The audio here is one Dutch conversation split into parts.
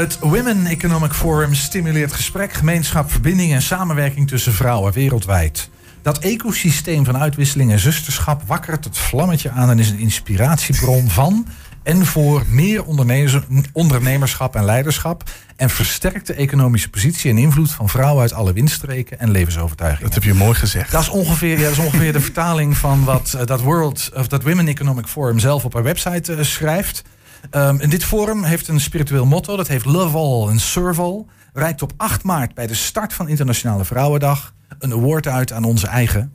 Het Women Economic Forum stimuleert gesprek, gemeenschap, verbinding en samenwerking tussen vrouwen wereldwijd. Dat ecosysteem van uitwisseling en zusterschap wakkert het vlammetje aan en is een inspiratiebron van en voor meer ondernemers- ondernemerschap en leiderschap en versterkt de economische positie en invloed van vrouwen uit alle windstreken en levensovertuigingen. Dat heb je mooi gezegd. Dat is ongeveer, ja, dat is ongeveer de vertaling van wat eh, dat World of dat Women Economic Forum zelf op haar website eh, schrijft. Ehm, en dit forum heeft een spiritueel motto. Dat heeft Love All en Serve All. Reikt op 8 maart bij de start van Internationale Vrouwendag een award uit aan onze eigen,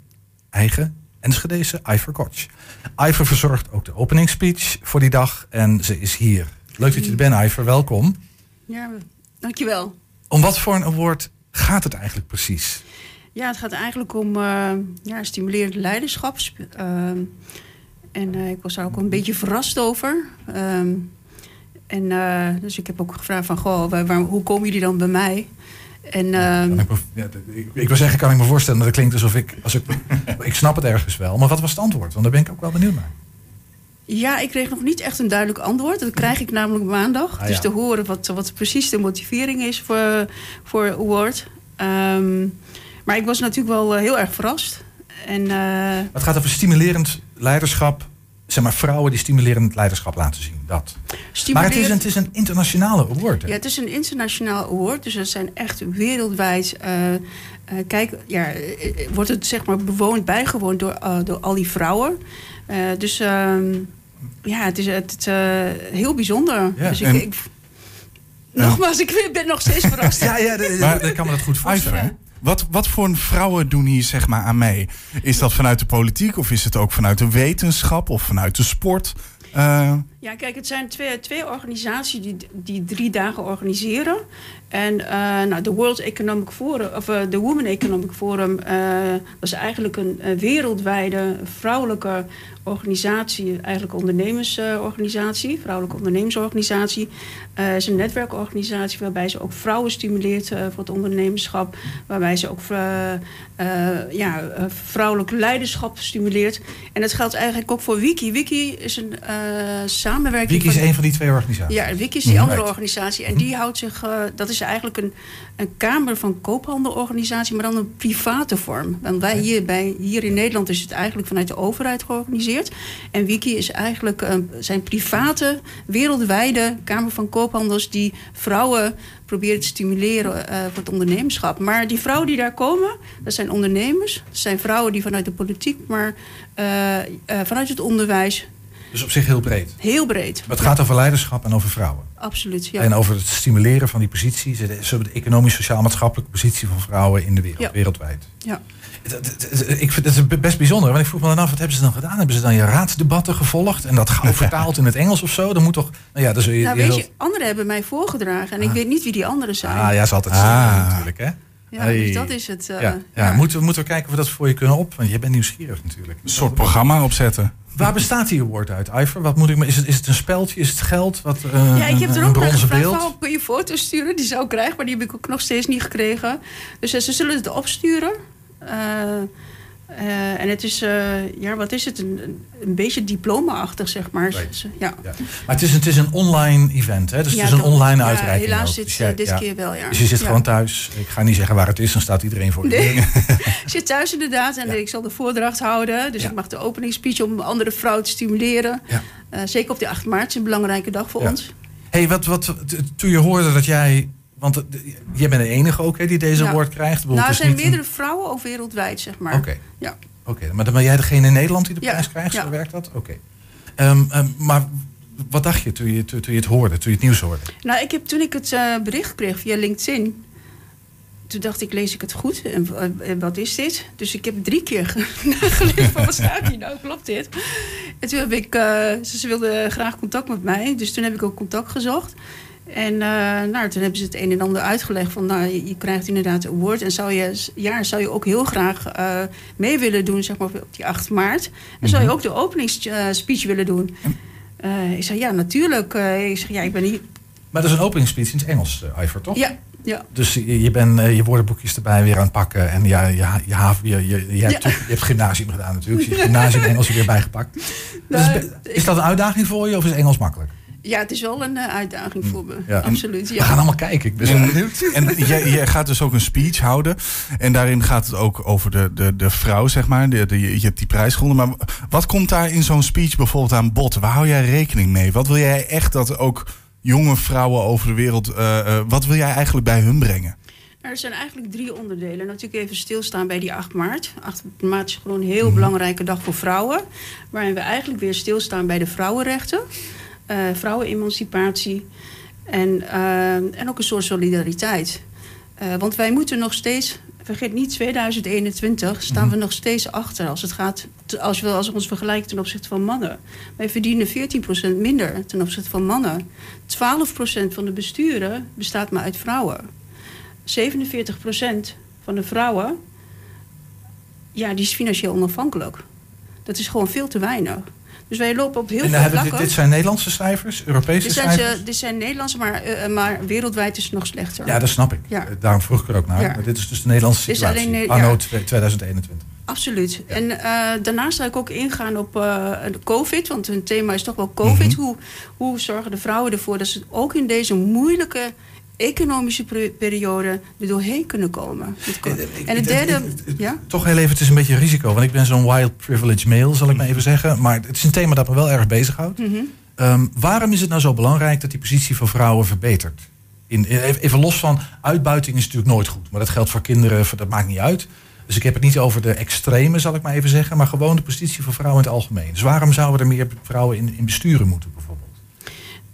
eigen Enschedese Iver Koch. Iver verzorgt ook de openingsspeech voor die dag en ze is hier. Leuk dat je er bent, Iver. Welkom. Ja, dankjewel. Om wat voor een award gaat het eigenlijk precies? Ja, het gaat eigenlijk om eh, ja, stimulerend leiderschap. Ehm, en eh, ik was daar ook een beetje verrast over. Ehm, en eh, dus ik heb ook gevraagd van, goh, waar, waar- hoe komen jullie dan bij mij? En ehm, ik, ja, ik, ik wil zeggen, kan ik me voorstellen, dat het klinkt alsof ik, als ik... ik snap het ergens wel, maar wat was het antwoord? Want daar ben ik ook wel benieuwd naar. ja, ik kreeg nog niet echt een duidelijk antwoord. Dat krijg ik namelijk maandag. Ah, dus ja. te horen wat, wat precies de motivering is voor, voor award. Ehm, maar ik was natuurlijk wel eh, heel erg verrast. En Het gaat over stimulerend leiderschap. Zeg maar vrouwen die stimulerend leiderschap laten zien. Dat. Maar het is, stimulerend- een, het is een internationale award. hè? Ja, het is een internationaal award, dus dat zijn echt wereldwijd. eh, eh, kijk, ja, eh, wordt het zeg maar bewoond, bijgewoond door, door al die vrouwen. Eh, dus ehm, ja, het is het, het, heel bijzonder. Ja, dus ik, en- ik- nogmaals, ik ben nog steeds verrast. Ja, ja, Maar- ik kan me dat goed voorstellen. Wat, wat voor vrouwen doen hier zeg maar aan mee? Is dat vanuit de politiek of is het ook vanuit de wetenschap of vanuit de sport? Eh, Ja, kijk, het zijn twee, twee organisaties die, die drie dagen organiseren. En eh, nou, de World Economic Forum, of eh, de Women Economic Forum, dat is eigenlijk een, wereldwijde vrouwelijke organisatie, eigenlijk ondernemersorganisatie, vrouwelijke ondernemersorganisatie. Het is een netwerkorganisatie waarbij ze ook vrouwen stimuleert voor het ondernemerschap, waarbij ze ook ja, vrouwelijk leiderschap stimuleert. En dat geldt eigenlijk ook voor Wiki. Wiki is een eh, samenwerking. Wiki is van- een van die twee organisaties. ja, Wiki is die Mhm. andere Right. organisatie. En die houdt zich, eh, dat is eigenlijk een, een kamer van koophandelorganisatie, maar dan een private vorm. Want wij hier, bij, hier in Nederland is het eigenlijk vanuit de overheid georganiseerd. En Wiki is eigenlijk eh, zijn private, wereldwijde kamer van koophandels die vrouwen proberen te stimuleren eh, voor het ondernemerschap. Maar die vrouwen die daar komen, dat zijn ondernemers. Dat zijn vrouwen die vanuit de politiek, maar eh, vanuit het onderwijs, Dus op zich heel breed. heel breed. Maar het gaat over leiderschap en over vrouwen. Absoluut, ja. En over het stimuleren van die positie. Ze ze hebben de economisch, sociaal-maatschappelijke positie van vrouwen in de wereld, Ja. wereldwijd. ja. Ik vind het best bijzonder. Want ik vroeg me dan af, wat hebben ze dan gedaan? Hebben ze dan je raadsdebatten gevolgd en dat gauw vertaald in het Engels of zo? Dan moet toch. Nou ja, dan zul je. Nou, weet je, anderen hebben mij voorgedragen en ik Ah. weet niet wie die anderen zijn. Ah, ja, is altijd Ah. zo natuurlijk, hè? Ja, Hey. dus dat is het. eh, ja, ja. Moeten, we, moeten we kijken of we dat voor je kunnen op? Want je bent nieuwsgierig natuurlijk. een soort programma opzetten. Waar bestaat die award uit, Iver? Wat moet ik me, is, het, is het een speldje? Is het geld? Wat, eh, Ja, ik heb een, er een ook naar bronzen gevraagd van, kun je foto's sturen? Die zou ik krijgen, maar die heb ik ook nog steeds niet gekregen. Dus eh, ze zullen het opsturen. Eh, eh, en het is, eh, ja, wat is het? Een, een- beetje diploma-achtig, zeg maar. Right. Ja. Ja. Maar het is, het is een online event, hè? Dus het Ja, is een online ja, uitreiking. helaas ook. Dus jij- eh, dit keer wel, ja. Dus je zit gewoon thuis. Ik ga niet zeggen waar het is, dan staat iedereen voor je. Nee. ik zit thuis inderdaad en ik zal de voordracht houden. Dus ik mag de openingsspeech om andere vrouwen te stimuleren. Zeker op die 8 maart is een belangrijke dag voor ons. hey, wat, wat, toen je hoorde dat jij... Want het- jij bent de enige ook hè, die deze Ja. award krijgt. Nou, er zijn een- meerdere vrouwen ook wereldwijd, zeg maar. Oké, Ja. oké. maar dan ben jij degene in Nederland die de Ja, prijs krijgt? Zo ja. werkt dat? Oké. Ehm, ehm, maar wat dacht je toen, je toen, je het hoorde, toen je het nieuws hoorde? Nou, ik heb, toen ik het eh, bericht kreeg via LinkedIn... toen dacht ik, lees ik het goed? En, eh, en wat is dit? Dus ik heb drie keer ge- nagelezen van, wat staat hier nou? Klopt dit? En toen heb ik... eh, ze, ze wilden graag contact met mij. Dus toen heb ik ook contact gezocht. En eh, nou, toen hebben ze het een en ander uitgelegd van... nou, je, je krijgt inderdaad een award. En zou je, ja, zou je ook heel graag eh, mee willen doen, zeg maar, op die 8 maart? En zou je ook de openingsspeech willen doen? Eh, ik zei, ja, natuurlijk. Eh, ik zeg, ja, ik ben hier... Maar dat is een openingsspeech in het Engels, eh, Ivor, toch? Ja, ja. Dus je, je bent eh, je woordenboekjes erbij weer aan het pakken. En ja, je, je, je, je, je, je, hebt, Ja. je hebt gymnasium gedaan natuurlijk. Dus je hebt gymnasium Engels er weer bijgepakt. Dus Nou, is, be- is dat een uitdaging voor je of is Engels makkelijk? Ja, het is wel een uh, uitdaging voor me. Ja. Absoluut. Ja. We gaan allemaal kijken. Ik ben en, benieuwd. En jij, jij, gaat dus ook een speech houden. En daarin gaat het ook over de, de, de vrouw, zeg maar. De, de, je hebt die prijs gewonnen. Maar wat komt daar in zo'n speech bijvoorbeeld aan bod? Waar hou jij rekening mee? Wat wil jij echt dat ook jonge vrouwen over de wereld. Uh, uh, wat wil jij eigenlijk bij hun brengen? Er zijn eigenlijk drie onderdelen. Natuurlijk even stilstaan bij die 8 maart. 8 maart is gewoon een heel mhm. belangrijke dag voor vrouwen. Waarin we eigenlijk weer stilstaan bij de vrouwenrechten. Uh, vrouwenemancipatie. En, uh, en ook een soort solidariteit. Uh, want wij moeten nog steeds vergeet niet, 2021 staan we mhm. nog steeds achter als het gaat, als we, als we ons vergelijken ten opzichte van mannen. Wij verdienen 14% minder ten opzichte van mannen. 12% van de besturen bestaat maar uit vrouwen. 47% van de vrouwen, ja, die is financieel onafhankelijk. Dat is gewoon veel te weinig. Dus wij lopen op heel en, veel vlakken. Dit, dit zijn Nederlandse cijfers, Europese dit zijn cijfers? dit zijn Nederlandse, maar, uh, maar wereldwijd is het nog slechter. Ja, dat snap ik. Ja. Daarom vroeg ik er ook naar. Maar dit is dus de Nederlandse situatie, alleen, anno 2021. Absoluut. En uh, daarnaast zou ik ook ingaan op uh, COVID. Want hun thema is toch wel COVID. Mhm. hoe, hoe zorgen de vrouwen ervoor dat ze ook in deze moeilijke economische periode er doorheen kunnen komen. En het derde... ja? Toch heel even, het is een beetje risico. Want ik ben zo'n wild privilege male, zal ik maar even zeggen. Maar het is een thema dat me wel erg bezighoudt. Mm waarom is het nou zo belangrijk dat die positie van vrouwen verbetert? In, even los van, uitbuiting is natuurlijk nooit goed. Maar dat geldt voor kinderen, dat maakt niet uit. Dus ik heb het niet over de extreme, zal ik maar even zeggen. Maar gewoon de positie van vrouwen in het algemeen. Dus waarom zouden er meer vrouwen in, in besturen moeten bijvoorbeeld?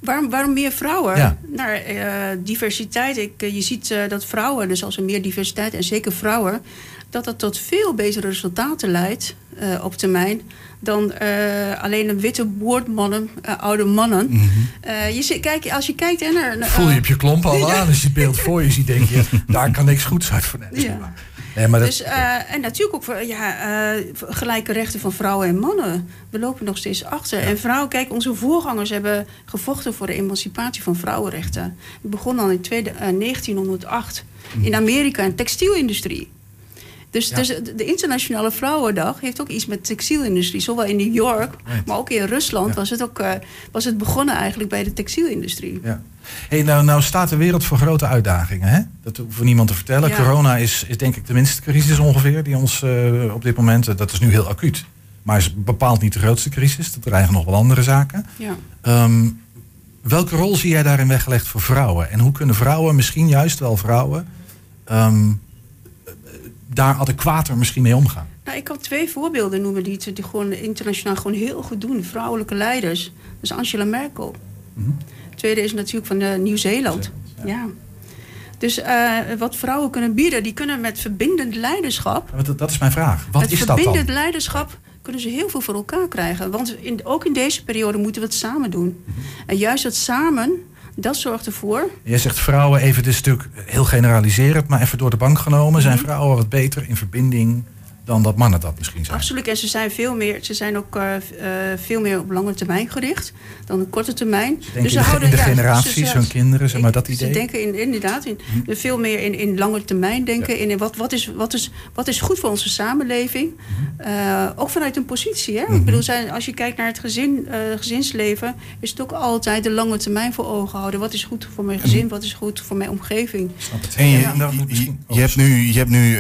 Waarom, waarom meer vrouwen? Ja. Nou, uh, diversiteit. Ik, uh, je ziet uh, dat vrouwen, dus als er meer diversiteit en zeker vrouwen, dat dat tot veel betere resultaten leidt op termijn dan alleen een witte woordmannen, oude mannen. Mm -hmm. je kijk, als je kijkt en er. Voel je op je klomp al aan als je het beeld voor je ziet, denk je, daar kan niks goeds uit voor net. Ja. Nee, maar dat, dus, uh, En natuurlijk ook voor, ja, uh, gelijke rechten van vrouwen en mannen. We lopen nog steeds achter. En vrouwen, kijk, onze voorgangers hebben gevochten voor de emancipatie van vrouwenrechten. Het begon al in tweede, uh, 1908 mm. in Amerika, in textielindustrie. Dus, dus de Internationale Vrouwendag heeft ook iets met textielindustrie. Zowel in New York, maar ook in Rusland was, het ook, uh, was het begonnen eigenlijk bij de textielindustrie. Ja. Hey, nou, nou staat de wereld voor grote uitdagingen. Hè? Dat voor niemand te vertellen. Corona is, is denk ik de minste crisis ongeveer die ons uh, op dit moment... Eh, dat is nu heel acuut. Maar is bepaald niet de grootste crisis. Er dreigen nog wel andere zaken. Ja. Um, welke rol zie jij daarin weggelegd voor vrouwen? En hoe kunnen vrouwen, misschien juist wel vrouwen... Um, daar adequater misschien mee omgaan? Nou, ik kan twee voorbeelden noemen die, die gewoon internationaal gewoon heel goed doen. Vrouwelijke leiders. Dat is Angela Merkel. Mm Tweede is natuurlijk van uh, Nieuw-Zeeland. Ja. Dus uh, wat vrouwen kunnen bieden, die kunnen met verbindend leiderschap. Dat, dat is mijn vraag. Wat met is dat dan? verbindend leiderschap kunnen ze heel veel voor elkaar krijgen. Want in, ook in deze periode moeten we het samen doen. Mhm. En juist dat samen dat zorgt ervoor. Je zegt vrouwen, even, dit natuurlijk heel generaliserend, maar even door de bank genomen. Zijn mhm. vrouwen wat beter in verbinding dan dat mannen dat misschien zijn? Absoluut. En ze zijn, veel meer, ze zijn ook uh, veel meer op lange termijn gericht dan op korte termijn. dus ze in houden, de ja, generaties, hun kinderen, zeg maar dat idee? Ze denken in, inderdaad in, hm. veel meer in, in lange termijn denken. In wat, wat, is, wat, is, wat is goed voor onze samenleving. Hm. Uh, ook vanuit een positie. Hè? Hm. Ik bedoel, zijn, als je kijkt naar het gezin, uh, gezinsleven... is het ook altijd de lange termijn voor ogen houden. Wat is goed voor mijn gezin? Wat is goed voor mijn omgeving? Snap het. En je, ja. je, je, hebt nu, je hebt nu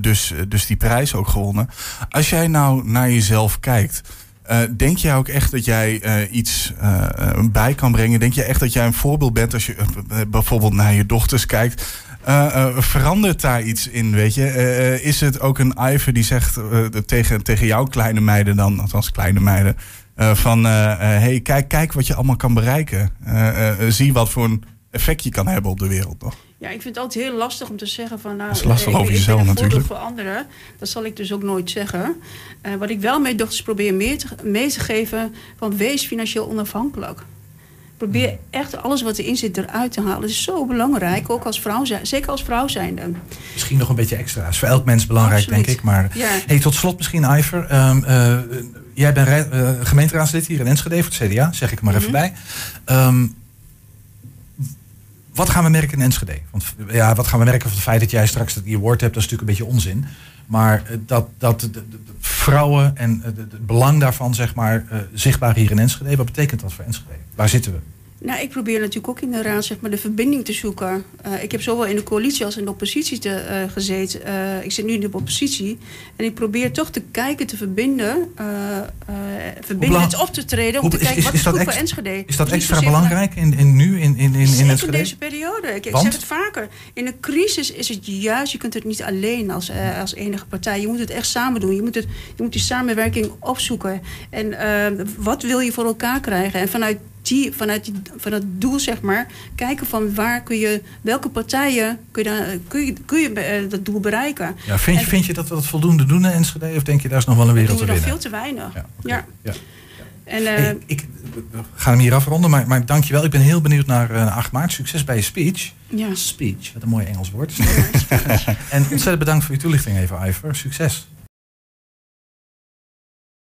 dus, dus die prijs ook gewonnen. Als jij nou naar jezelf kijkt, uh, denk jij ook echt dat jij uh, iets uh, bij kan brengen? Denk je echt dat jij een voorbeeld bent als je bijvoorbeeld naar je dochters kijkt? verandert daar iets in, weet je? is het ook een Iver die zegt tegen, tegen jouw kleine meiden dan, althans kleine meiden, van hey, kijk, kijk wat je allemaal kan bereiken. zie wat voor een effect je kan hebben op de wereld nog. Ja, ik vind het altijd heel lastig om te zeggen van... Nou, dat is lastig over jezelf natuurlijk. voor anderen. Dat zal ik dus ook nooit zeggen. Uh, wat ik wel mijn dochters probeer mee te, mee te geven... van wees financieel onafhankelijk. Probeer hmm. echt alles wat erin zit eruit te halen. Dat is zo belangrijk, ook als vrouw, zeker als vrouw zijnde. Misschien nog een beetje extra. is voor elk mens belangrijk, denk ik. Maar ja. hey, tot slot misschien, Iver. Um, uh, jij bent uh, gemeenteraadslid hier in Enschede voor het CDA, zeg ik maar even mhm. bij. Um, wat gaan we merken in Enschede? Want ja, wat gaan we merken van het feit dat jij straks dat award hebt, dat is natuurlijk een beetje onzin. Maar eh, dat, dat de, vrouwen en het belang daarvan, zeg maar, uh, zichtbaar hier in Enschede, wat betekent dat voor Enschede? Waar zitten we? Nou, ik probeer natuurlijk ook in de raad zeg maar, de verbinding te zoeken. Uh, ik heb zowel in de coalitie als in de oppositie te, uh, gezeten. Uh, ik zit nu in de oppositie. En ik probeer toch te kijken, te verbinden. verbinden, het op te treden. Om te kijken wat is, is voor Enschede. Is dat extra belangrijk in, in nu, in, in, in, in in deze periode. Ik, ik zeg het vaker. In een crisis is het juist, je kunt het niet alleen als, als enige partij. Je moet het echt samen doen. Je moet, het, je moet die samenwerking opzoeken. En wat wil je voor elkaar krijgen? En vanuit die, vanuit, die, van het doel, zeg maar, kijken van waar kun je, welke partijen kun je, dan, kun je, kun je uh, dat doel bereiken. Ja, vind, je, vind je dat we dat voldoende doen in Enschede? Of denk je daar is nog wel een wereld te winnen? veel te weinig. Ja. ja. ja. En, uh, ik, we gaan hem hier afronden, maar, maar dankjewel. Ik ben heel benieuwd naar uh, 8 maart. Succes bij je speech. Ja. Speech, wat een mooi Engels woord. en ontzettend bedankt voor je toelichting even, Iver. Succes.